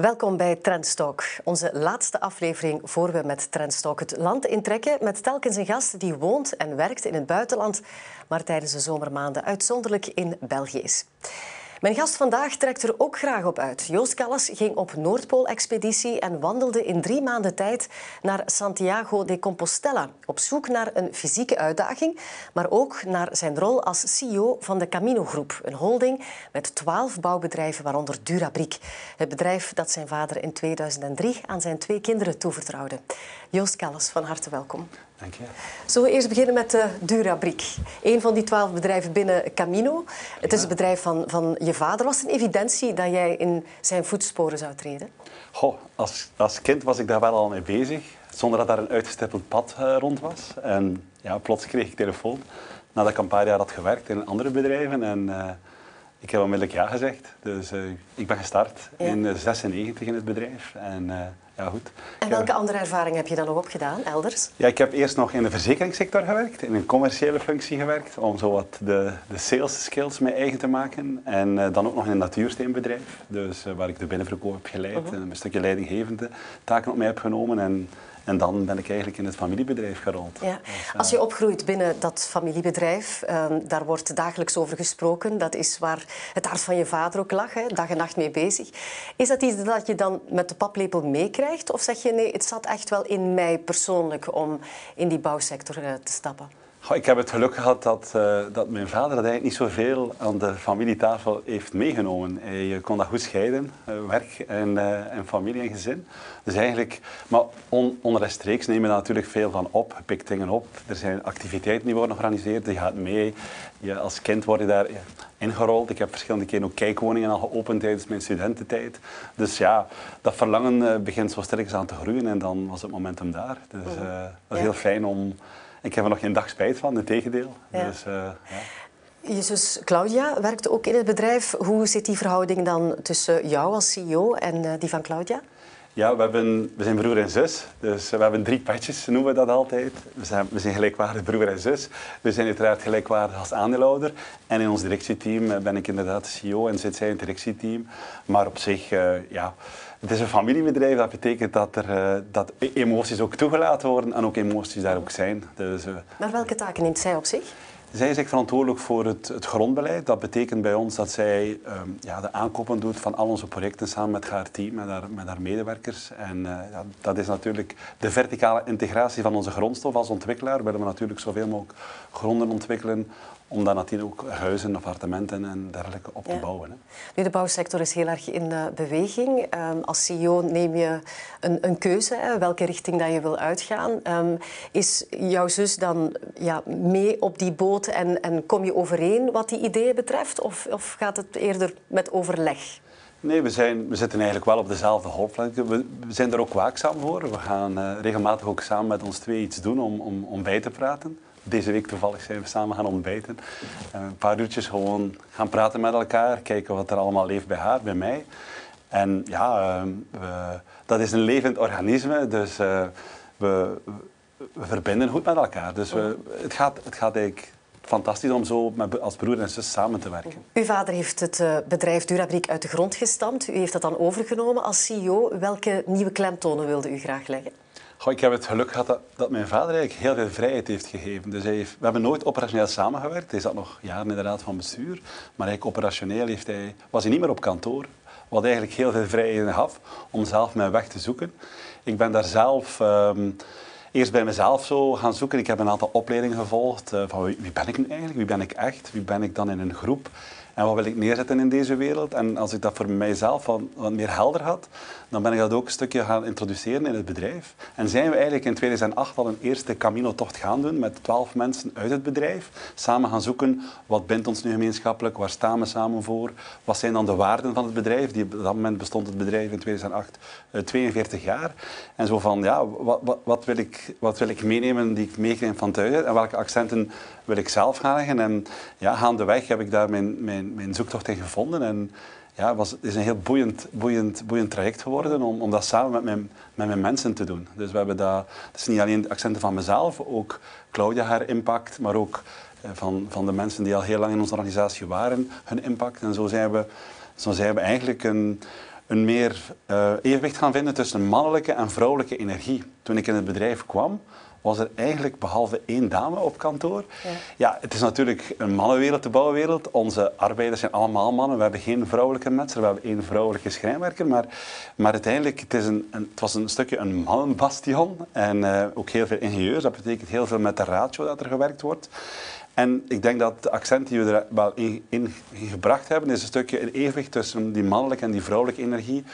Welkom bij Trendstalk, onze laatste aflevering voor we met Trendstalk het land intrekken met telkens een gast die woont en werkt in het buitenland, maar tijdens de zomermaanden uitzonderlijk in België is. Mijn gast vandaag trekt er ook graag op uit. Joost Callas ging op Noordpool-expeditie en wandelde in drie maanden tijd naar Santiago de Compostela. Op zoek naar een fysieke uitdaging, maar ook naar zijn rol als CEO van de Camino-groep. Een holding met twaalf bouwbedrijven, waaronder Durabric. Het bedrijf dat zijn vader in 2003 aan zijn twee kinderen toevertrouwde. Joost Callas, van harte welkom. Dank je. Zullen we eerst beginnen met de Durabric? Een van die twaalf bedrijven binnen Camino. Het is het bedrijf van, van je vader. Was het een evidentie dat jij in zijn voetsporen zou treden? Goh, als, als kind was ik daar wel al mee bezig, zonder dat daar een uitgestippeld pad uh, rond was. En ja, plots kreeg ik telefoon nadat ik een paar jaar had gewerkt in andere bedrijven. En uh, ik heb onmiddellijk ja gezegd. Dus uh, ik ben gestart ja. in 1996 in het bedrijf. En, ja, goed. En welke andere ervaring heb je dan nog opgedaan, elders? Ja, ik heb eerst nog in de verzekeringssector gewerkt, in een commerciële functie gewerkt, om zo wat de, de sales skills mee eigen te maken. En uh, dan ook nog in een natuursteenbedrijf, dus uh, waar ik de binnenverkoop heb geleid uh -huh. en een stukje leidinggevende taken op mij heb genomen. En en dan ben ik eigenlijk in het familiebedrijf gerold. Ja. Als je opgroeit binnen dat familiebedrijf, um, daar wordt dagelijks over gesproken. Dat is waar het hart van je vader ook lag, hè, dag en nacht mee bezig. Is dat iets dat je dan met de paplepel meekrijgt? Of zeg je nee, het zat echt wel in mij persoonlijk om in die bouwsector uh, te stappen? Goh, ik heb het geluk gehad dat, uh, dat mijn vader dat eigenlijk niet zoveel aan de familietafel heeft meegenomen. Hij kon dat goed scheiden, uh, werk en, uh, en, familie en gezin. Dus eigenlijk, maar on, onrechtstreeks nemen daar natuurlijk veel van op. Je pikt dingen op, er zijn activiteiten die worden georganiseerd, je gaat mee. Je, als kind word je daar ingerold. Ik heb verschillende keren ook kijkwoningen al geopend tijdens mijn studententijd. Dus ja, dat verlangen begint zo sterk aan te groeien en dan was het momentum daar. Dus dat is heel fijn om... Ik heb er nog geen dag spijt van, het tegendeel. Ja. Dus, uh, ja. Je zus Claudia werkt ook in het bedrijf. Hoe zit die verhouding dan tussen jou als CEO en uh, die van Claudia? Ja, we, hebben, we zijn broer en zus. Dus we hebben drie petjes, noemen we dat altijd. We zijn, we zijn gelijkwaardig broer en zus. We zijn uiteraard gelijkwaardig als aandeelhouder. En in ons directieteam ben ik inderdaad de CEO en zit zij in het directieteam. Maar op zich, uh, ja... Het is een familiebedrijf, dat betekent dat, er, uh, dat emoties ook toegelaten worden en ook emoties daar ook zijn. Dus, uh, maar welke taken neemt zij op zich? Zij is verantwoordelijk voor het, het, grondbeleid. Dat betekent bij ons dat zij um, ja, de aankopen doet van al onze projecten samen met haar team, met haar, met haar medewerkers. En uh, ja, dat is natuurlijk de verticale integratie van onze grondstof als ontwikkelaar. Willen we natuurlijk zoveel mogelijk gronden ontwikkelen om daar natuurlijk ook huizen, appartementen en dergelijke op te bouwen. Hè. Nu, de bouwsector is heel erg in uh, beweging. Um, als CEO neem je een, een keuze, hè, welke richting dat je wil uitgaan. Um, is jouw zus dan ja, mee op die boot en, en kom je overeen wat die ideeën betreft? Of, of gaat het eerder met overleg? Nee, we, zijn, we zitten eigenlijk wel op dezelfde hoofdlengte. We, we, zijn er ook waakzaam voor. We gaan uh, regelmatig ook samen met ons twee iets doen om, om, om bij te praten. Deze week toevallig zijn we samen gaan ontbijten. Uh, een paar uurtjes gewoon gaan praten met elkaar. Kijken wat er allemaal leeft bij haar, bij mij. En ja, uh, we, dat is een levend organisme. Dus we, we, verbinden goed met elkaar. Dus we, het, gaat, het gaat eigenlijk fantastisch om zo met, als broer en zus samen te werken. Uw vader heeft het uh, bedrijf Durabric uit de grond gestampt. U heeft dat dan overgenomen als CEO. Welke nieuwe klemtonen wilde u graag leggen? Goh, ik heb het geluk gehad dat, mijn vader eigenlijk heel veel vrijheid heeft gegeven. Dus hij we hebben nooit operationeel samengewerkt. Hij zat nog jaren in de raad van bestuur. Maar eigenlijk operationeel heeft hij, was hij niet meer op kantoor. Wat eigenlijk heel veel vrijheid gaf om zelf mijn weg te zoeken. Ik ben daar zelf... Um, eerst bij mezelf zo gaan zoeken. Ik heb een aantal opleidingen gevolgd. Uh, van wie, ben ik nu eigenlijk? Wie ben ik echt? Wie ben ik dan in een groep? En wat wil ik neerzetten in deze wereld? En als ik dat voor mijzelf wat meer helder had, dan ben ik dat ook een stukje gaan introduceren in het bedrijf. En zijn we eigenlijk in 2008 al een eerste Camino-tocht gaan doen met twaalf mensen uit het bedrijf. Samen gaan zoeken, wat bindt ons nu gemeenschappelijk? Waar staan we samen voor? Wat zijn dan de waarden van het bedrijf? Die, op dat moment bestond het bedrijf in 2008 uh, 42 jaar. En zo van, ja, wat, wat, wat, wil, ik, wat wil ik meenemen die ik meekrijg van thuis? En welke accenten wil ik zelf gaan leggen? En ja, gaandeweg heb ik daar mijn, mijn, mijn zoektocht in gevonden. En, ja, was, het is een heel boeiend, boeiend, boeiend traject geworden om, om dat samen met mijn, met mijn mensen te doen. Dus we hebben dat, dat is niet alleen de accenten van mezelf, ook Claudia haar impact, maar ook eh, van, van de mensen die al heel lang in onze organisatie waren, hun impact. En zo zijn we, zo zijn we eigenlijk een, een meer uh, evenwicht gaan vinden tussen mannelijke en vrouwelijke energie. Toen ik in het bedrijf kwam, was er eigenlijk behalve één dame op kantoor. Ja. ja. het is natuurlijk een mannenwereld, de bouwwereld. Onze arbeiders zijn allemaal mannen. We hebben geen vrouwelijke mensen, we hebben één vrouwelijke schrijnwerker. Maar, maar uiteindelijk, het, is een, een, het was een stukje een mannenbastion. En uh, ook heel veel ingenieurs. Dat betekent heel veel met de ratio dat er gewerkt wordt. En ik denk dat de accent die we er wel in, in, gebracht hebben, is een stukje een evenwicht tussen die mannelijke en die vrouwelijke energie.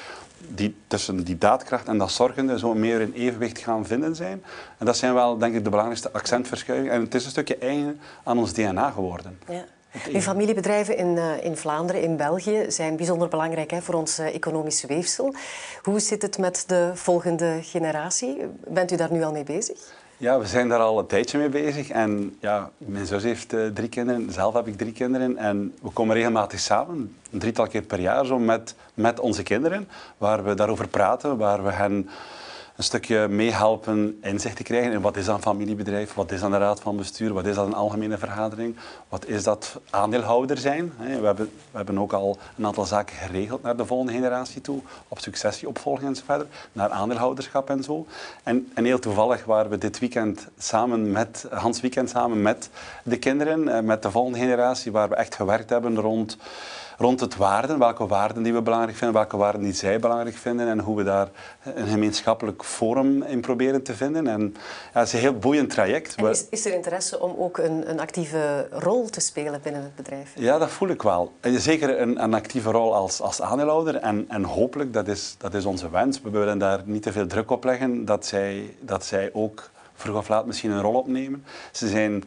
Die, tussen die daadkracht en dat zorgende zo meer in evenwicht gaan vinden zijn. En dat zijn wel, denk ik, de belangrijkste accentverschuivingen. En het is een stukje eigen aan ons DNA geworden. Ja. Uw familiebedrijven in, uh, in Vlaanderen, in België, zijn bijzonder belangrijk hè, voor ons uh, economische weefsel. Hoe zit het met de volgende generatie? Bent u daar nu al mee bezig? Ja, we zijn daar al een tijdje mee bezig. En ja, mijn zus heeft uh, drie kinderen, zelf heb ik drie kinderen. En we komen regelmatig samen, een drietal keer per jaar, zo met, met onze kinderen. Waar we daarover praten, waar we hen een stukje meehelpen inzicht te krijgen in wat is dat een familiebedrijf, wat is dat een raad van bestuur, wat is dat een algemene vergadering, wat is dat aandeelhouder zijn. We hebben, we hebben ook al een aantal zaken geregeld naar de volgende generatie toe, op successieopvolging en zo verder, naar aandeelhouderschap en zo. En, en heel toevallig waren we dit weekend samen met, Hans Weekend samen met de kinderen, eh, met de volgende generatie, waar we echt gewerkt hebben rond rond het waarden, welke waarden die we belangrijk vinden, welke waarden die zij belangrijk vinden en hoe we daar een gemeenschappelijk forum in proberen te vinden. En ja, het is een heel boeiend traject. En is, is er interesse om ook een, een, actieve rol te spelen binnen het bedrijf? Ja, dat voel ik wel. Zeker een, een actieve rol als, als aandeelhouder en, en hopelijk, dat is, dat is onze wens, we willen daar niet te veel druk op leggen, dat zij, dat zij ook vroeg of laat misschien een rol opnemen. Ze zijn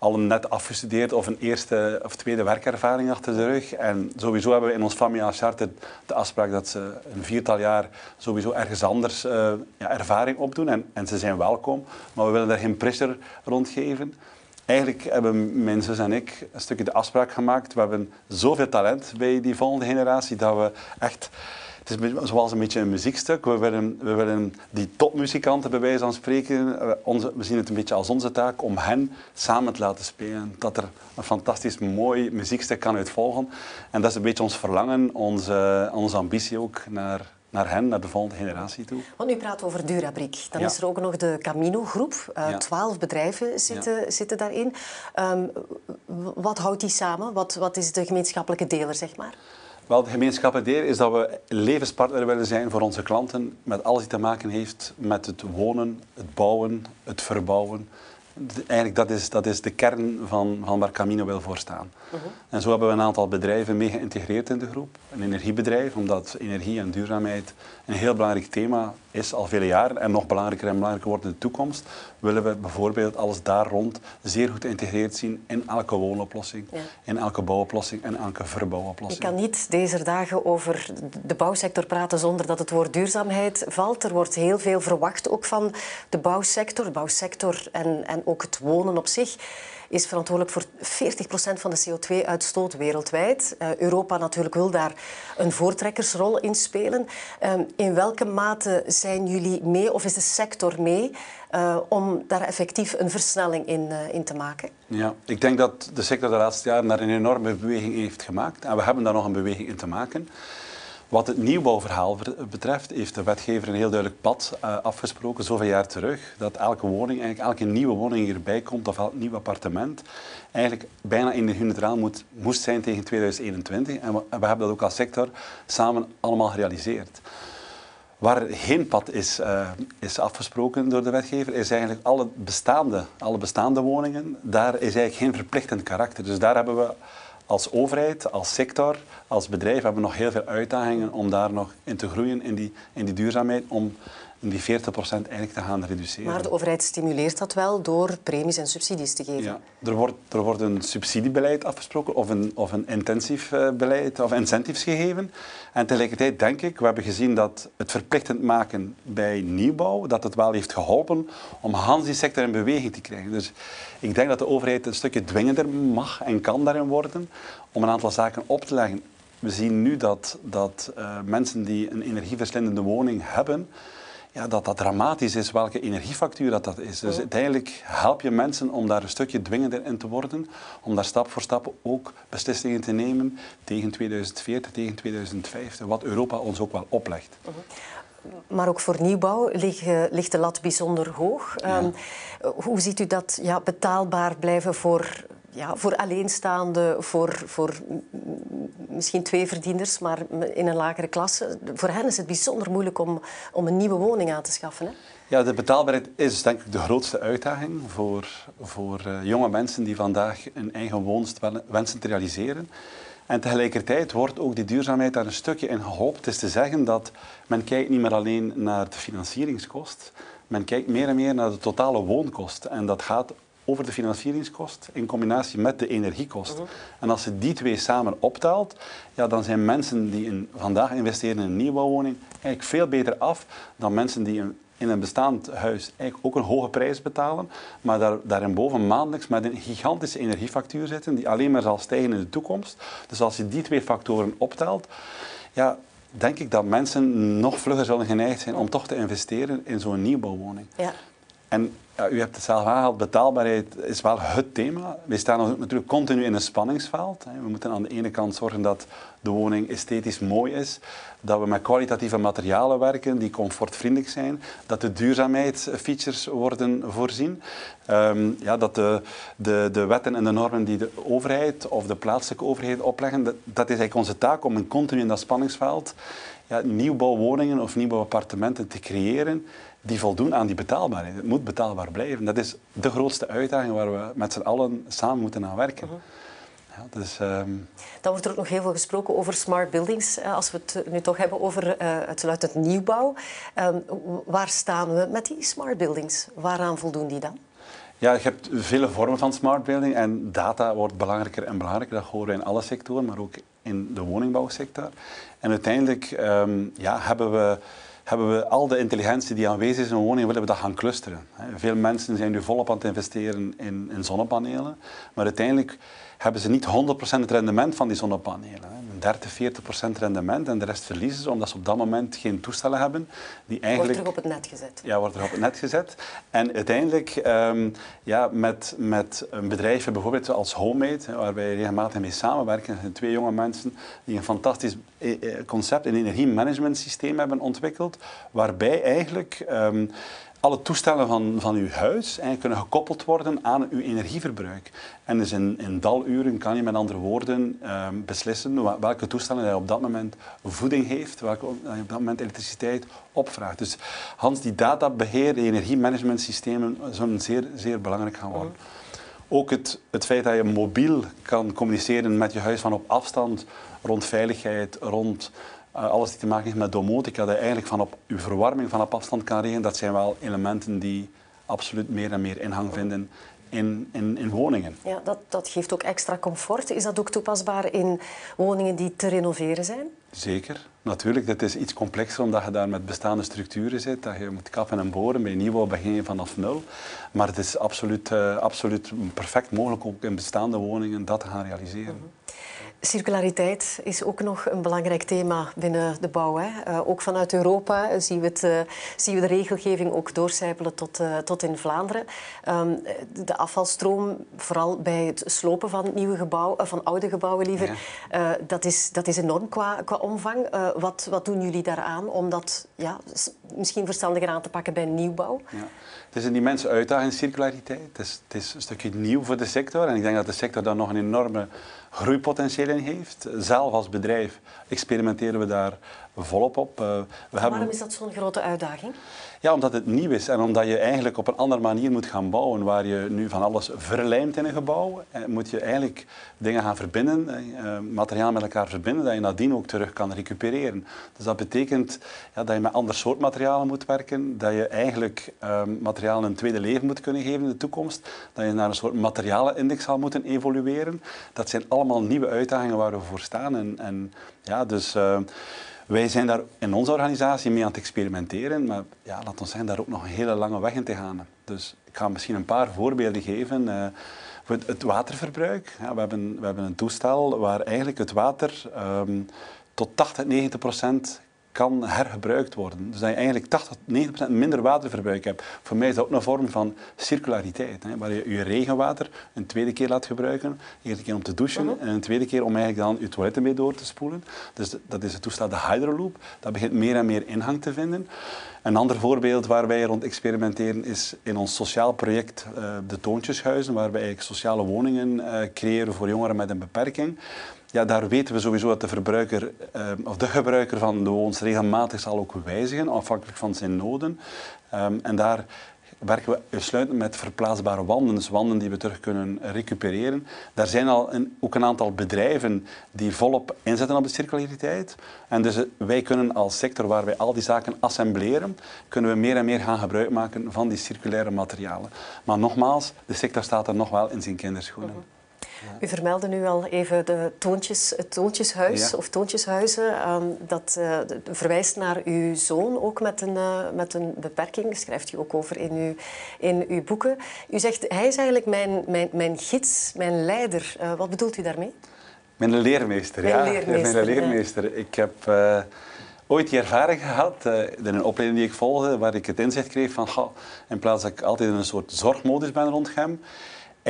al net afgestudeerd of een eerste of tweede werkervaring achter de rug. En sowieso hebben we in ons familiaal charter de afspraak dat ze een viertal jaar sowieso ergens anders uh, ja, ervaring opdoen. En, en ze zijn welkom, maar we willen daar geen pressure rondgeven. Eigenlijk hebben mijn zus en ik een stukje de afspraak gemaakt. We hebben zoveel talent bij die volgende generatie dat we echt het is zoals een beetje een muziekstuk. We willen, we willen die topmuzikanten bij wijze van spreken, eh, onze, we zien het een beetje als onze taak om hen samen te laten spelen. Dat er een fantastisch mooi muziekstuk kan uitvolgen. En dat is een beetje ons verlangen, onze, onze ambitie ook naar, naar hen, naar de volgende generatie toe. Want u praat over Durabriek. Dan is er ook nog de Camino-groep. Uh, twaalf bedrijven zitten, zitten daarin. Um, wat houdt die samen? Wat, wat is de gemeenschappelijke deler, zeg maar? Wel, de gemeenschappelijke deel is dat we levenspartner willen zijn voor onze klanten met alles die te maken heeft met het wonen, het bouwen, het verbouwen. Eigenlijk dat is, dat is de kern van, van waar Camino wil voor staan. Mhm. En zo hebben we een aantal bedrijven mee geïntegreerd in de groep. Een energiebedrijf, omdat energie en duurzaamheid een heel belangrijk thema is al vele jaren en nog belangrijker en belangrijker wordt in de toekomst, willen we bijvoorbeeld alles daar rond zeer goed geïntegreerd zien in elke woonoplossing, in elke bouwoplossing en elke verbouwoplossing. Je kan niet deze dagen over de bouwsector praten zonder dat het woord duurzaamheid valt. Er wordt heel veel verwacht ook van de bouwsector, de bouwsector en, en ook het wonen op zich is verantwoordelijk voor 40% van de CO2-uitstoot wereldwijd. Uh, Europa natuurlijk wil daar een voortrekkersrol in spelen. Uh, in welke mate zijn jullie mee, of is de sector mee, uh, om daar effectief een versnelling in, in te maken? Ja, ik denk dat de sector de laatste jaren daar een enorme beweging heeft gemaakt. En we hebben daar nog een beweging in te maken. Wat het nieuwbouwverhaal betreft, heeft de wetgever een heel duidelijk pad uh, afgesproken, zoveel jaar terug, dat elke woning, eigenlijk elke nieuwe woning hierbij komt, of elk nieuw appartement, eigenlijk bijna energie-neutraal moet, moest zijn tegen 2021. En we, hebben dat ook als sector samen allemaal gerealiseerd. Waar geen pad is, uh, is afgesproken door de wetgever, is eigenlijk alle bestaande, alle bestaande woningen, daar is eigenlijk geen verplichtend karakter. Dus daar hebben we als overheid, als sector, als bedrijf hebben we nog heel veel uitdagingen om daar nog in te groeien, in die, in die duurzaamheid, om die 40% eigenlijk te gaan reduceren. Maar de overheid stimuleert dat wel door premies en subsidies te geven? Ja, er wordt, er wordt een subsidiebeleid afgesproken of een, of een intensief eh, beleid of incentives gegeven. En tegelijkertijd denk ik, we hebben gezien dat het verplichtend maken bij nieuwbouw, dat het wel heeft geholpen om Hans die sector in beweging te krijgen. Dus ik denk dat de overheid een stukje dwingender mag en kan daarin worden om een aantal zaken op te leggen. We zien nu dat, dat uh, mensen die een energieverslindende woning hebben, ja, dat dat dramatisch is welke energiefactuur dat, dat is. Dus uiteindelijk help je mensen om daar een stukje dwingender in te worden, om daar stap voor stap ook beslissingen te nemen tegen 2040, tegen 2050, wat Europa ons ook wel oplegt. Maar ook voor nieuwbouw ligt, de lat bijzonder hoog. Ehm, hoe ziet u dat ja, betaalbaar blijven voor ja, voor alleenstaanden, voor, voor misschien twee verdieners, maar in een lagere klasse. Voor hen is het bijzonder moeilijk om, om een nieuwe woning aan te schaffen. Hè? Ja, de betaalbaarheid is denk ik de grootste uitdaging voor, voor uh, jonge mensen die vandaag een eigen woonst wensen te realiseren. En tegelijkertijd wordt ook die duurzaamheid daar een stukje in gehoopt. Het is te zeggen dat men kijkt niet meer alleen naar de financieringskost, men kijkt meer en meer naar de totale woonkost. En dat gaat over de financieringskost in combinatie met de energiekost. Mhm. En als je die twee samen optelt, ja, dan zijn mensen die in, vandaag investeren in een nieuwbouwwoning eigenlijk veel beter af dan mensen die in een bestaand huis eigenlijk ook een hoge prijs betalen, maar daar, daarin maandelijks met een gigantische energiefactuur zitten die alleen maar zal stijgen in de toekomst. Dus als je die twee factoren optelt, ja, denk ik dat mensen nog vlugger zullen geneigd zijn om toch te investeren in zo'n nieuwbouwwoning. Ja. En ja, u hebt het zelf aangehaald, betaalbaarheid is wel het thema. We staan natuurlijk continu in een spanningsveld. We moeten aan de ene kant zorgen dat de woning esthetisch mooi is, dat we met kwalitatieve materialen werken die comfortvriendelijk zijn, dat de duurzaamheidsfeatures worden voorzien, um, ja, dat de, de, de wetten en de normen die de overheid of de plaatselijke overheid opleggen, dat, is eigenlijk onze taak om continu in dat spanningsveld ja, nieuwbouwwoningen of nieuwbouwappartementen te creëren die voldoen aan die betaalbaarheid. Het moet betaalbaar blijven. Dat is de grootste uitdaging waar we met z'n allen samen moeten aan werken. Uh ja, dus, um... Dan wordt er ook nog heel veel gesproken over smart buildings. Eh, als we het nu toch hebben over uh, het sluitend nieuwbouw. Ehm, waar staan we met die smart buildings? Waaraan voldoen die dan? Ja, je hebt vele vormen van smart building en data wordt belangrijker en belangrijker. Dat horen we in alle sectoren, maar ook in de woningbouwsector. En uiteindelijk um, ja, hebben we hebben we al de intelligentie die aanwezig is in een woning, willen we dat gaan clusteren. Veel mensen zijn nu volop aan het investeren in, in zonnepanelen, maar uiteindelijk hebben ze niet 100% het rendement van die zonnepanelen. 30, 40 procent rendement en de rest verliezen ze omdat ze op dat moment geen toestellen hebben. Die eigenlijk, wordt terug op het net gezet. Ja, wordt er op het net gezet. En uiteindelijk, um, ja, met, met een bedrijf bijvoorbeeld als Homemade, waar wij regelmatig mee samenwerken, zijn twee jonge mensen die een fantastisch eh, eh, concept, een energiemanagement systeem hebben ontwikkeld, waarbij eigenlijk um, alle toestellen van, van uw huis kunnen gekoppeld worden aan uw energieverbruik. En dus in, in daluren kan je met andere woorden ehm, beslissen welke toestellen je op dat moment voeding heeft, welke op dat moment elektriciteit opvraagt. Dus Hans, die databeheer, die energiemanagementsystemen zullen zeer, zeer belangrijk gaan worden. Ook het, het feit dat je mobiel kan communiceren met je huis van op afstand rond veiligheid, rond alles die te maken heeft met domotica, dat je eigenlijk van op uw verwarming van op afstand kan regelen, dat zijn wel elementen die absoluut meer en meer ingang vinden in, in, in, woningen. Ja, dat, dat geeft ook extra comfort. Is dat ook toepasbaar in woningen die te renoveren zijn? Zeker, natuurlijk. Dat is iets complexer omdat je daar met bestaande structuren zit. Dat je moet kappen en boren. Bij nieuwbouw begin je vanaf nul. Maar het is absoluut, uh, absoluut perfect mogelijk ook in bestaande woningen dat te gaan realiseren. Mhm. Circulariteit is ook nog een belangrijk thema binnen de bouw. Hè. Uh, ook vanuit Europa zien we, het, uh, zien we de regelgeving ook doorcijpelen tot, uh, tot in Vlaanderen. Um, de afvalstroom, vooral bij het slopen van nieuwe gebouwen, van oude gebouwen liever, ja. dat, is, dat is enorm qua, qua omvang. wat, wat doen jullie daaraan om dat ja, misschien verstandiger aan te pakken bij nieuwbouw? Ja. Het is een immense uitdaging, circulariteit. Het is, het is een stukje nieuw voor de sector en ik denk dat de sector daar nog een enorme groeipotentieel in heeft. Zelf als bedrijf experimenteren we daar volop op. Uh, we Waarom hebben... is dat zo'n grote uitdaging? Ja, omdat het nieuw is en omdat je eigenlijk op een andere manier moet gaan bouwen. Waar je nu van alles verlijmt in een gebouw, eh, moet je eigenlijk dingen gaan verbinden, eh, materiaal met elkaar verbinden, dat je nadien ook terug kan recupereren. Dus dat betekent ja, dat je met ander soort materialen moet werken, dat je eigenlijk uh, materialen een tweede leven moet kunnen geven in de toekomst, dat je naar een soort materialenindex zal moeten evolueren. Dat zijn allemaal nieuwe uitdagingen waar we voor staan. En, en ja, dus... wij zijn daar in onze organisatie mee aan het experimenteren, maar ja, laat ons zeggen, daar ook nog een hele lange weg in te gaan. Dus ik ga misschien een paar voorbeelden geven. Uh, het, waterverbruik. Ja, we, hebben, we hebben een toestel waar eigenlijk het water um, tot 80, 90 procent kan hergebruikt worden. Dus dat je eigenlijk 80 90% minder waterverbruik hebt. Voor mij is dat ook een vorm van circulariteit. Hè, waar je je regenwater een tweede keer laat gebruiken. Eerste keer om te douchen mhm. en een tweede keer om eigenlijk dan je toiletten mee door te spoelen. Dus dat is het toestel de Hydroloop. Dat begint meer en meer ingang te vinden. Een ander voorbeeld waar wij rond experimenteren is in ons sociaal project uh, de Toontjeshuizen, waar wij eigenlijk sociale woningen uh, creëren voor jongeren met een beperking. Ja, daar weten we sowieso dat de verbruiker, uh, of de gebruiker van de woons regelmatig zal ook wijzigen, afhankelijk van zijn noden. Um, en daar werken we uitsluitend met verplaatsbare wanden, dus wanden die we terug kunnen recupereren. Daar zijn al een, ook een aantal bedrijven die volop inzetten op de circulariteit. En dus eh, wij kunnen als sector waar wij al die zaken assembleren, kunnen we meer en meer gaan gebruik maken van die circulaire materialen. Maar nogmaals, de sector staat er nog wel in zijn kinderschoenen. U vermeldde nu al even de toontjes, het Toontjeshuis of Toontjeshuizen. Ehm, dat uh, verwijst naar uw zoon, ook met een, uh, met een beperking. schrijft u ook over in uw, in uw boeken. U zegt, hij is eigenlijk mijn, mijn, mijn gids, mijn leider. Uh, wat bedoelt u daarmee? Mijn leermeester, mijn ja. Leermeester, mijn leermeester. Ik heb ooit die ervaring gehad, in een opleiding die ik volgde, waar ik het inzicht kreeg van, in plaats dat ik altijd in een soort zorgmodus ben rond hem,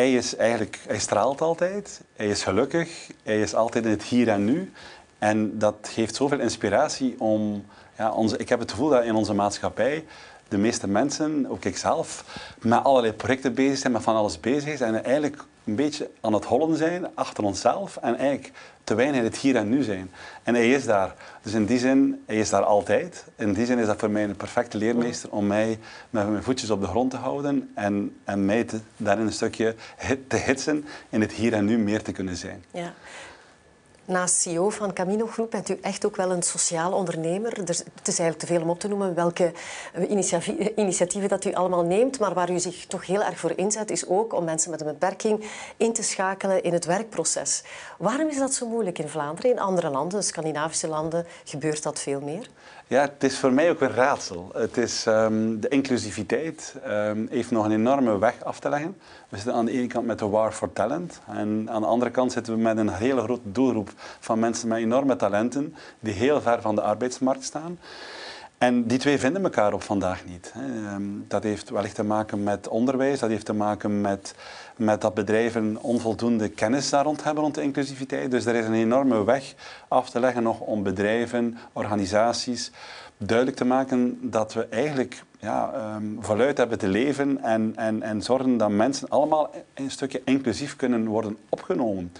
hij is eigenlijk, hij straalt altijd, hij is gelukkig, hij is altijd in het hier en nu. En dat geeft zoveel inspiratie om, ja, onze, ik heb het gevoel dat in onze maatschappij de meeste mensen, ook ikzelf, met allerlei projecten bezig zijn, met van alles bezig zijn en eigenlijk een beetje aan het hollen zijn achter onszelf en eigenlijk te weinig in het hier en nu zijn. En hij is daar. Dus in die zin, hij is daar altijd. In die zin is dat voor mij een perfecte leermeester om mij met mijn voetjes op de grond te houden en, en mij te, daarin een stukje te hitsen in het hier en nu meer te kunnen zijn. Ja. Naast CEO van Camino Groep bent u echt ook wel een sociaal ondernemer. het is eigenlijk te veel om op te noemen welke initiatieven dat u allemaal neemt. Maar waar u zich toch heel erg voor inzet, is ook om mensen met een beperking in te schakelen in het werkproces. Waarom is dat zo moeilijk in Vlaanderen? In andere landen, Scandinavische landen, gebeurt dat veel meer? Ja, het is voor mij ook een raadsel. Het is, um, de inclusiviteit um, heeft nog een enorme weg af te leggen. We zitten aan de ene kant met de War for Talent. En aan de andere kant zitten we met een hele grote doelgroep van mensen met enorme talenten die heel ver van de arbeidsmarkt staan. En die twee vinden elkaar op vandaag niet. Ehm, dat heeft wellicht te maken met onderwijs, dat heeft te maken met, met dat bedrijven onvoldoende kennis daar rond hebben rond de inclusiviteit. Dus er is een enorme weg af te leggen nog om bedrijven, organisaties duidelijk te maken dat we eigenlijk ja, um, voluit hebben te leven en, en, en zorgen dat mensen allemaal een stukje inclusief kunnen worden opgenomen.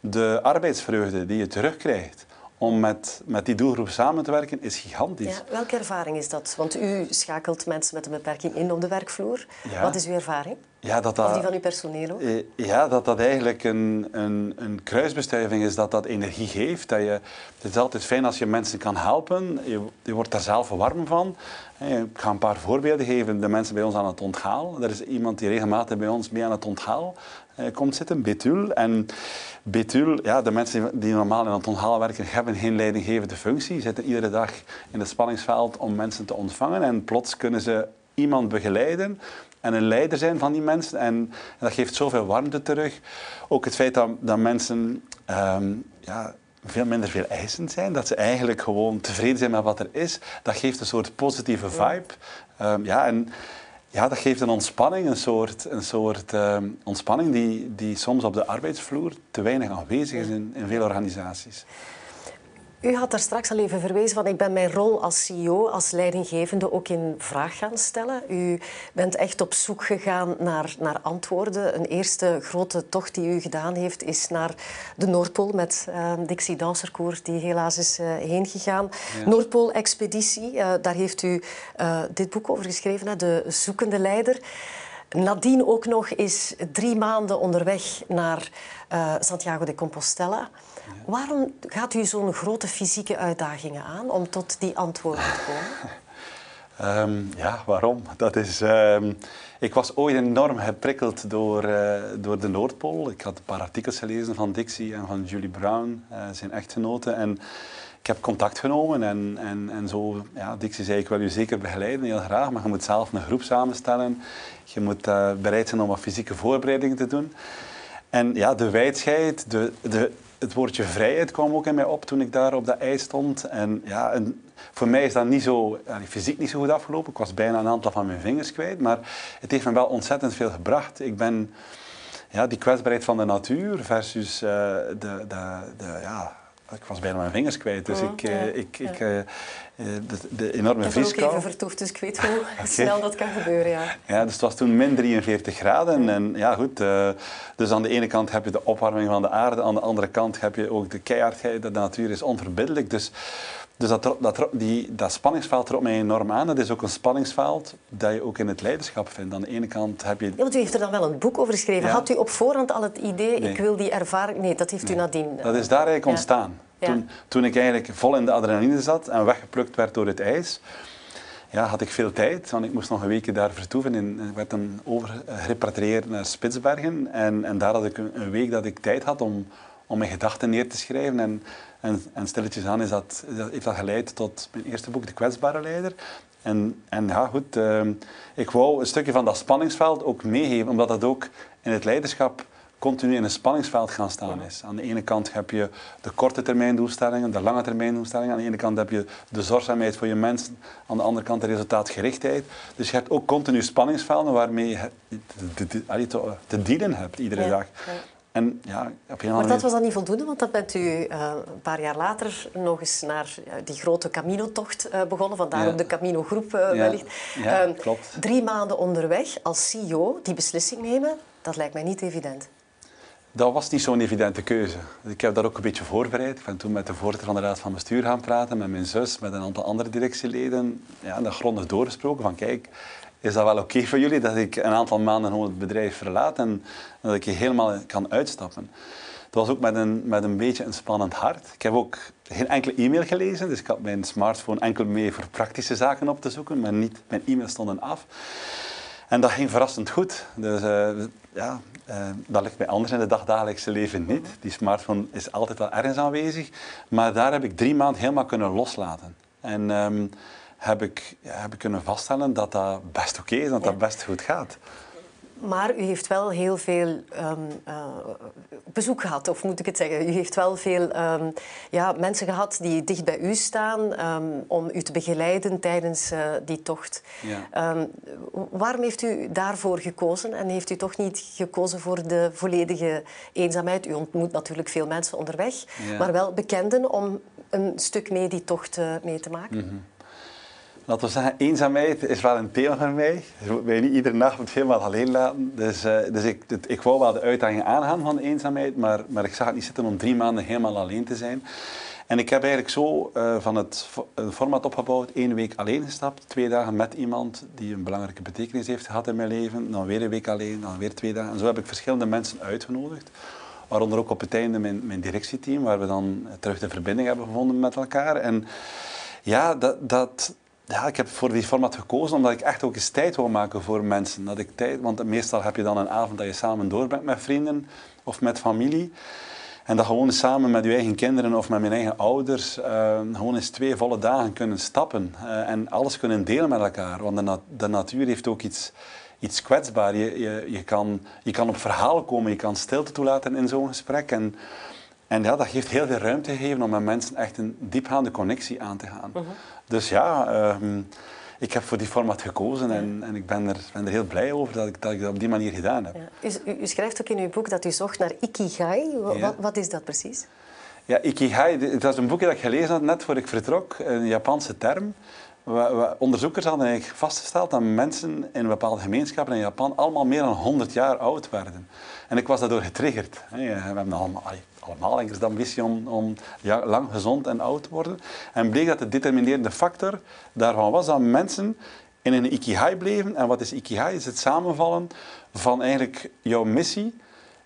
De arbeidsvreugde die je terugkrijgt om met, met die doelgroep samen te werken is gigantisch. Ja, welke ervaring is dat? Want u schakelt mensen met een beperking in op de werkvloer. Wat is uw ervaring? Ja, dat dat, of die van uw personeel ook? Eh, ja, dat dat eigenlijk een, een, een kruisbestuiving is dat dat energie geeft. Dat je, het is altijd fijn als je mensen kan helpen. Je, je wordt daar zelf warm van. Ik ga een paar voorbeelden geven. De mensen bij ons aan het onthaal. Er is iemand die regelmatig bij ons mee aan het onthaal eh, komt zitten, Betul. En Betul, ja, de mensen die normaal in het onthaal werken, hebben geen leidinggevende functie. Ze zitten iedere dag in het spanningsveld om mensen te ontvangen. En plots kunnen ze iemand begeleiden en een leider zijn van die mensen. En, dat geeft zoveel warmte terug. Ook het feit dat, dat mensen ehm, ja, veel minder veel eisend zijn. Dat ze eigenlijk gewoon tevreden zijn met wat er is. Dat geeft een soort positieve vibe. Um, ja, en ja, dat geeft een ontspanning, een soort, een soort ehm, ontspanning die, die soms op de arbeidsvloer te weinig aanwezig is in, in veel organisaties. U had daar straks al even verwezen van ik ben mijn rol als CEO, als leidinggevende ook in vraag gaan stellen. U bent echt op zoek gegaan naar, naar antwoorden. Een eerste grote tocht die u gedaan heeft is naar de Noordpool met uh, Dixie Danserkoor die helaas is uh, heen gegaan. Noordpool-expeditie, uh, daar heeft u dit boek over geschreven, hè, De Zoekende Leider. Nadien ook nog is drie maanden onderweg naar Santiago de Compostela. Waarom gaat u zo'n grote fysieke uitdagingen aan om tot die antwoorden te komen? um, ja, waarom? Dat is, um, ik was ooit enorm geprikkeld door, uh, door de Noordpool. Ik had een paar artikels gelezen van Dixie en van Julie Brown, uh, zijn echtgenote. En ik heb contact genomen en, en, en zo, ja, Dixie zei ik wil u zeker begeleiden, heel graag, maar je moet zelf een groep samenstellen. Je moet uh, bereid zijn om wat fysieke voorbereidingen te doen. En ja, de wijdheid, de, de, het woordje vrijheid kwam ook in mij op toen ik daar op dat ijs stond. En ja, en voor mij is dat niet zo, fysiek niet zo goed afgelopen. Ik was bijna een aantal van mijn vingers kwijt. Maar het heeft me wel ontzettend veel gebracht. Ik ben ja, die kwetsbaarheid van de natuur versus uh, de, de, de, ja, ik was bijna mijn vingers kwijt. Dus ik, uh, ik, ik uh, de, de, enorme vrieskou... Ik heb ook even vertoefd, dus ik weet hoe snel dat kan gebeuren. Ja. ja, dus het was toen min 43 graden. En ja, goed. Uh, dus aan de ene kant heb je de opwarming van de aarde. Aan de andere kant heb je ook de keihardheid. De natuur is onverbiddelijk. Dus dus dat, dat, die, dat spanningsveld trok mij enorm aan. Dat is ook een spanningsveld dat je ook in het leiderschap vindt. Aan de ene kant heb je... Ja, want u heeft er dan wel een boek over geschreven. Had u op voorhand al het idee, ik wil die ervaring... Nee, dat heeft u nadien... Dat is daar eigenlijk ontstaan. Toen, toen ik eigenlijk vol in de adrenaline zat en weggeplukt werd door het ijs, ja, had ik veel tijd. Want ik moest nog een week daar vertoeven. In, ik werd dan overgerepatrieerd naar Spitsbergen. En, en daar had ik een, een week dat ik tijd had om, om mijn gedachten neer te schrijven. En en, en stilletjes aan is dat, heeft dat geleid tot mijn eerste boek, De Kwetsbare Leider. En, en ja, goed, uh, ik wou een stukje van dat spanningsveld ook meegeven, omdat dat ook in het leiderschap continu in een spanningsveld gaan staan is. Aan de ene kant heb je de korte termijn doelstellingen, de lange termijn doelstellingen. Aan de ene kant heb je de zorgzaamheid voor je mensen, aan de andere kant de resultaatgerichtheid. Dus je hebt ook continu spanningsvelden waarmee je te, te, te, te dienen hebt iedere dag. En, ja, op maar dat was dan niet voldoende, want dan bent u uh, een paar jaar later nog eens naar uh, die grote Camino-tocht uh, begonnen. Vandaar ook de Camino-groep ja. wellicht. Ja, ehm, klopt. Drie maanden onderweg als CEO, die beslissing nemen, dat lijkt mij niet evident. Dat was niet zo'n evidente keuze. Ik heb dat ook een beetje voorbereid. Ik ben toen met de voorzitter van de Raad van Bestuur gaan praten, met mijn zus, met een aantal andere directieleden. Ja, en dat grondig doorgesproken van kijk, is dat wel oké voor jullie dat ik een aantal maanden gewoon het bedrijf verlaat en dat ik je helemaal kan uitstappen. Het was ook met een, met een beetje een spannend hart. Ik heb ook geen enkele e-mail gelezen, dus ik had mijn smartphone enkel mee voor praktische zaken op te zoeken, maar niet, mijn e-mails stonden af. En dat ging verrassend goed. Dus uh, ja, uh, dat ligt bij anders in het dagdagelijkse leven niet. Die smartphone is altijd wel ergens aanwezig. Maar daar heb ik drie maanden helemaal kunnen loslaten. En um, heb ik, heb ik kunnen vaststellen dat dat best oké is, dat dat best goed gaat. Maar u heeft wel heel veel um, uh, bezoek gehad, of moet ik het zeggen? U heeft wel veel um, ja, mensen gehad die dicht bij u staan um, om u te begeleiden tijdens uh, die tocht. Ja. waarom heeft u daarvoor gekozen en heeft u toch niet gekozen voor de volledige eenzaamheid? U ontmoet natuurlijk veel mensen onderweg, ja. maar wel bekenden om een stuk mee die tocht uh, mee te maken. Mm -hmm. Laten we zeggen, eenzaamheid is wel een thema voor mij. Je moet mij niet iedere nacht helemaal alleen laten. Dus, uh, dus ik, ik wou wel de uitdaging aangaan van eenzaamheid, maar, maar ik zag het niet zitten om drie maanden helemaal alleen te zijn. En ik heb eigenlijk zo uh, van het format opgebouwd, één week alleen gestapt, twee dagen met iemand die een belangrijke betekenis heeft gehad in mijn leven, dan weer een week alleen, dan weer twee dagen. En zo heb ik verschillende mensen uitgenodigd, waaronder ook op het einde mijn, mijn directieteam, waar we dan terug de verbinding hebben gevonden met elkaar. En ja, dat, dat, ja, ik heb voor die format gekozen omdat ik echt ook eens tijd wil maken voor mensen. Dat ik tijd, want meestal heb je dan een avond dat je samen door bent met vrienden of met familie. En dat gewoon samen met je eigen kinderen of met mijn eigen ouders uh, gewoon eens twee volle dagen kunnen stappen. Uh, en alles kunnen delen met elkaar. Want de, de natuur heeft ook iets, iets kwetsbaar. Je, je, je, kan, je kan op verhaal komen, je kan stilte toelaten in zo'n gesprek. En, en ja, dat geeft heel veel ruimte geven om met mensen echt een diepgaande connectie aan te gaan. Uh -huh. Dus ja, um, ik heb voor die format gekozen en, en ik ben er, ben er heel blij over dat ik, dat ik dat op die manier gedaan heb. Ja. U, u, schrijft ook in uw boek dat u zocht naar Ikigai. Wat, wat is dat precies? Ja, Ikigai, dat is een boekje dat ik gelezen had net voor ik vertrok, een Japanse term. Onderzoekers hadden eigenlijk vastgesteld dat mensen in bepaalde gemeenschappen in Japan allemaal meer dan 100 jaar oud werden. En ik was daardoor getriggerd. We hebben allemaal, allemaal de ambitie om, om ja, lang gezond en oud te worden. En bleek dat de determinerende factor daarvan was dat mensen in een ikigai bleven. En wat is ikigai? Is het samenvallen van eigenlijk jouw missie,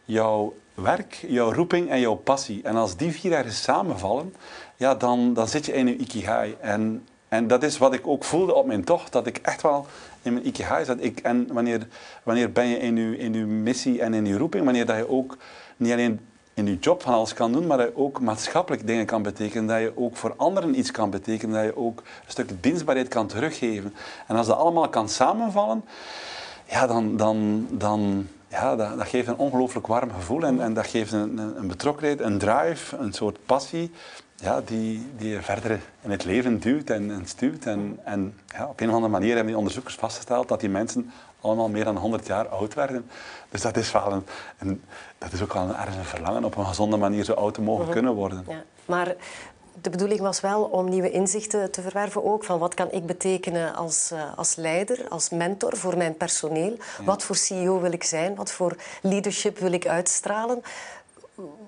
jouw werk, jouw roeping en jouw passie. En als die vier ergens samenvallen, ja, dan, dan zit je in een ikigai. En, en dat is wat ik ook voelde op mijn tocht, dat ik echt wel in mijn ikigai zat. Ik, en wanneer, wanneer ben je in je, in uw missie en in je roeping, wanneer dat je ook niet alleen in je job van alles kan doen, maar dat je ook maatschappelijk dingen kan betekenen, dat je ook voor anderen iets kan betekenen, dat je ook een stuk dienstbaarheid kan teruggeven. En als dat allemaal kan samenvallen, ja, dan, dan, dan, ja, dat, dat geeft een ongelooflijk warm gevoel en, en dat geeft een, een betrokkenheid, een drive, een soort passie ja, die, die je verder in het leven duwt en, en stuurt. En, en ja, op een of andere manier hebben die onderzoekers vastgesteld dat die mensen allemaal meer dan 100 jaar oud werden. Dus dat is, wel een, een dat is ook wel een erg verlangen op een gezonde manier zo oud te mogen mhm. kunnen worden. Ja, maar de bedoeling was wel om nieuwe inzichten te verwerven ook. Van wat kan ik betekenen als, uh, als leider, als mentor voor mijn personeel? Wat voor CEO wil ik zijn? Wat voor leadership wil ik uitstralen?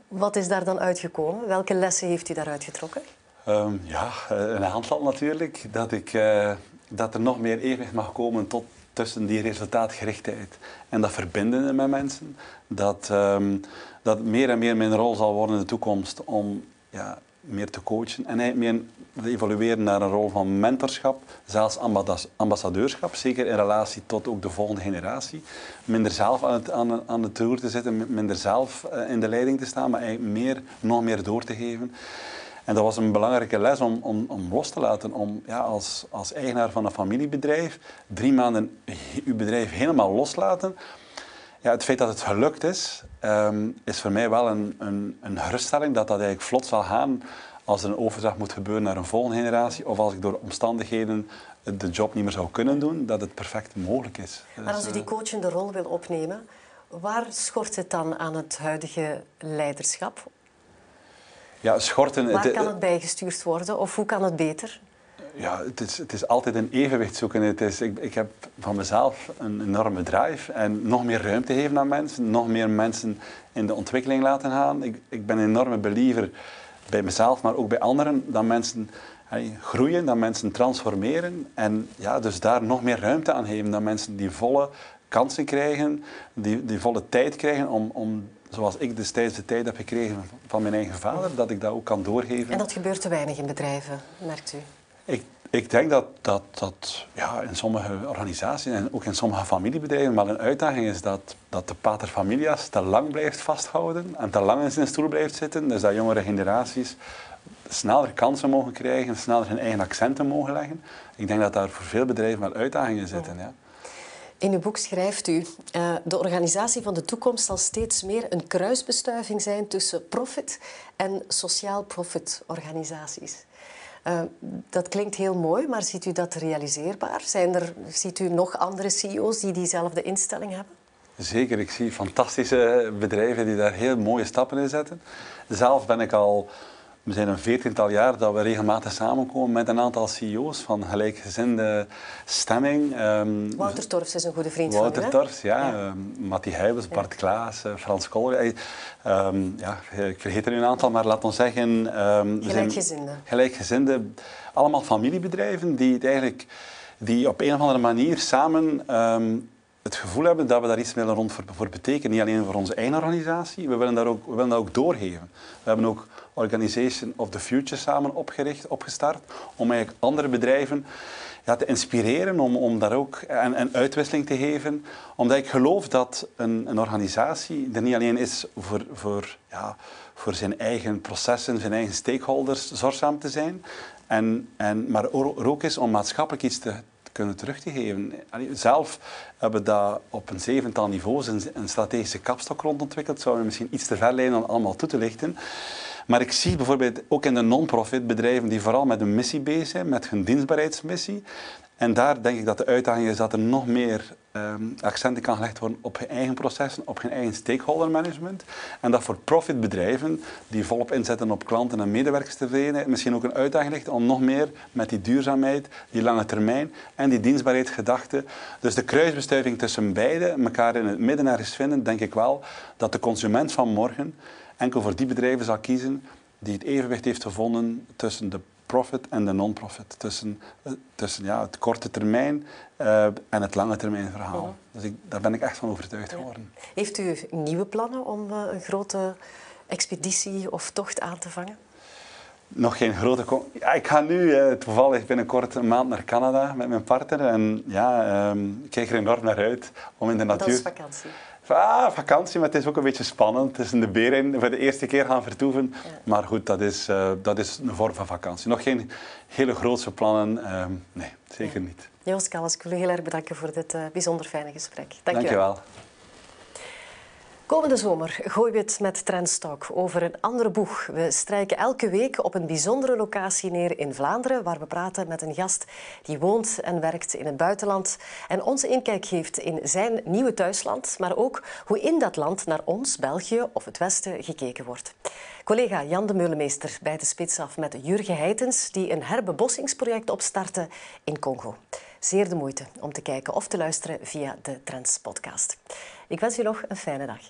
Wat is daar dan uitgekomen? Welke lessen heeft u daaruit getrokken? Um, ja, eh, een aantal natuurlijk. Dat, ik, uh, dat er nog meer evenwicht mag komen tot, tussen die resultaatgerichtheid en dat verbinden met mensen. Dat, um, dat meer en meer mijn rol zal worden in de toekomst om ja, meer te coachen en eigenlijk meer te evolueren naar een rol van mentorschap, zelfs ambassadeurschap, zeker in relatie tot ook de volgende generatie. Minder zelf aan het, aan, aan het roer te zitten, minder zelf eh, in de leiding te staan, maar meer, nog meer door te geven. En dat was een belangrijke les om, om, om los te laten. Om ja, als, als eigenaar van een familiebedrijf drie maanden uw bedrijf helemaal loslaten. Ja, het feit dat het gelukt is, um, is voor mij wel een, een, een geruststelling dat dat eigenlijk vlot zal gaan als er een overdracht moet gebeuren naar een volgende generatie of als ik door omstandigheden de job niet meer zou kunnen doen, dat het perfect mogelijk is. Maar als u dus, die eh, coachende rol wil opnemen, waar schort het dan aan het huidige leiderschap? Ja, schorten... Waar kan het bijgestuurd worden of hoe kan het beter? Ja, het is, het is altijd een evenwicht zoeken. Het is, ik, ik heb van mezelf een enorme drive en nog meer ruimte geven aan mensen, nog meer mensen in de ontwikkeling laten gaan. Ik, ik ben een enorme believer bij mezelf, maar ook bij anderen, dat mensen groeien, dat mensen transformeren en ja, dus daar nog meer ruimte aan geven, dat mensen die volle kansen krijgen, die, die volle tijd krijgen om, om zoals ik destijds de tijd heb gekregen van mijn eigen vader, dat ik dat ook kan doorgeven. En dat gebeurt te weinig in bedrijven, merkt u? Ik, ik denk dat, dat, dat ja, in sommige organisaties en ook in sommige familiebedrijven wel een uitdaging is dat, dat de pater familias te lang blijft vasthouden en te lang in zijn stoel blijft zitten. Dus dat jongere generaties sneller kansen mogen krijgen, sneller hun eigen accenten mogen leggen. Ik denk dat daar voor veel bedrijven wel uitdagingen zitten. Ja. In uw boek schrijft u: uh, de organisatie van de toekomst zal steeds meer een kruisbestuiving zijn tussen profit en sociaal profit organisaties. Uh, dat klinkt heel mooi, maar ziet u dat realiseerbaar? Zijn er, ziet u nog andere CEO's die diezelfde instelling hebben? Zeker, ik zie fantastische bedrijven die daar heel mooie stappen in zetten. Zelf ben ik al we zijn een veertiental jaar dat we regelmatig samenkomen met een aantal CEO's van gelijkgezinde stemming. Um, Wouter Torfs is een goede vriend Wouter van u, Torfs, ja. ja. Um, Mattie Bart ja. Klaas, uh, Frans Koller. Um, ja, ik vergeet er nu een aantal, maar laat ons zeggen... gelijkgezinde. Gelijkgezinde. Allemaal familiebedrijven die het eigenlijk die op een of andere manier samen het gevoel hebben dat we daar iets willen rond voor, voor betekenen. Niet alleen voor onze eigen organisatie, we willen, daar ook, we willen dat ook doorgeven. We hebben ook Organization of the Future samen opgericht, opgestart, om eigenlijk andere bedrijven te inspireren, om, om daar ook een, een, uitwisseling te geven. Omdat ik geloof dat een, een organisatie er niet alleen is voor, voor, ja, voor zijn eigen processen, zijn eigen stakeholders zorgzaam te zijn, en, en, maar er ook is om maatschappelijk iets te, kunnen terug te geven. Zelf hebben we dat op een zevental niveaus een, een strategische kapstok rond ontwikkeld. Zouden we misschien iets te ver leiden om allemaal toe te lichten. Maar ik zie bijvoorbeeld ook in de non-profit bedrijven die vooral met een missie bezig zijn, met hun dienstbaarheidsmissie. En daar denk ik dat de uitdaging is dat er nog meer um, accenten kan gelegd worden op hun eigen processen, op hun eigen stakeholder management. En dat voor profitbedrijven die volop inzetten op klanten en medewerkerstevredenheid misschien ook een uitdaging ligt om nog meer met die duurzaamheid, die lange termijn en die dienstbaarheidsgedachte. Dus de kruisbestuiving tussen beide, elkaar in het midden ergens vinden, denk ik wel dat de consument van morgen enkel voor die bedrijven zal kiezen die het evenwicht heeft gevonden tussen de profit en de non-profit. Tussen, eh, tussen ja, het korte termijn uh, en het lange termijn verhaal. Mhm. Dus ik, daar ben ik echt van overtuigd geworden. Heeft u nieuwe plannen om uh, een grote expeditie of tocht aan te vangen? Nog geen grote... Ja, ik ga nu uh, toevallig binnenkort een maand naar Canada met mijn partner. En ja, um, ik kijk er enorm naar uit om in de natuur... Dat is vakantie. Ah, vakantie, maar het is ook een beetje spannend. Het is in de beren voor de eerste keer gaan vertoeven. Maar goed, dat is, uh, dat is een vorm van vakantie. Nog geen hele grootse plannen. Uh, nee, zeker niet. Joost ik wil u heel erg bedanken voor dit uh, bijzonder fijne gesprek. Dank, Dank je wel. Komende zomer gooien we het met Trendstalk over een andere boeg. We strijken elke week op een bijzondere locatie neer in Vlaanderen, waar we praten met een gast die woont en werkt in het buitenland en ons inkijk geeft in zijn nieuwe thuisland, maar ook hoe in dat land naar ons, België of het Westen, gekeken wordt. Collega Jan de Meulemeester bijt de spits af met Jurgen Heitens, die een herbebossingsproject opstartte in Congo. Zeer de moeite om te kijken of te luisteren via de Trends podcast. Ik wens u nog een fijne dag.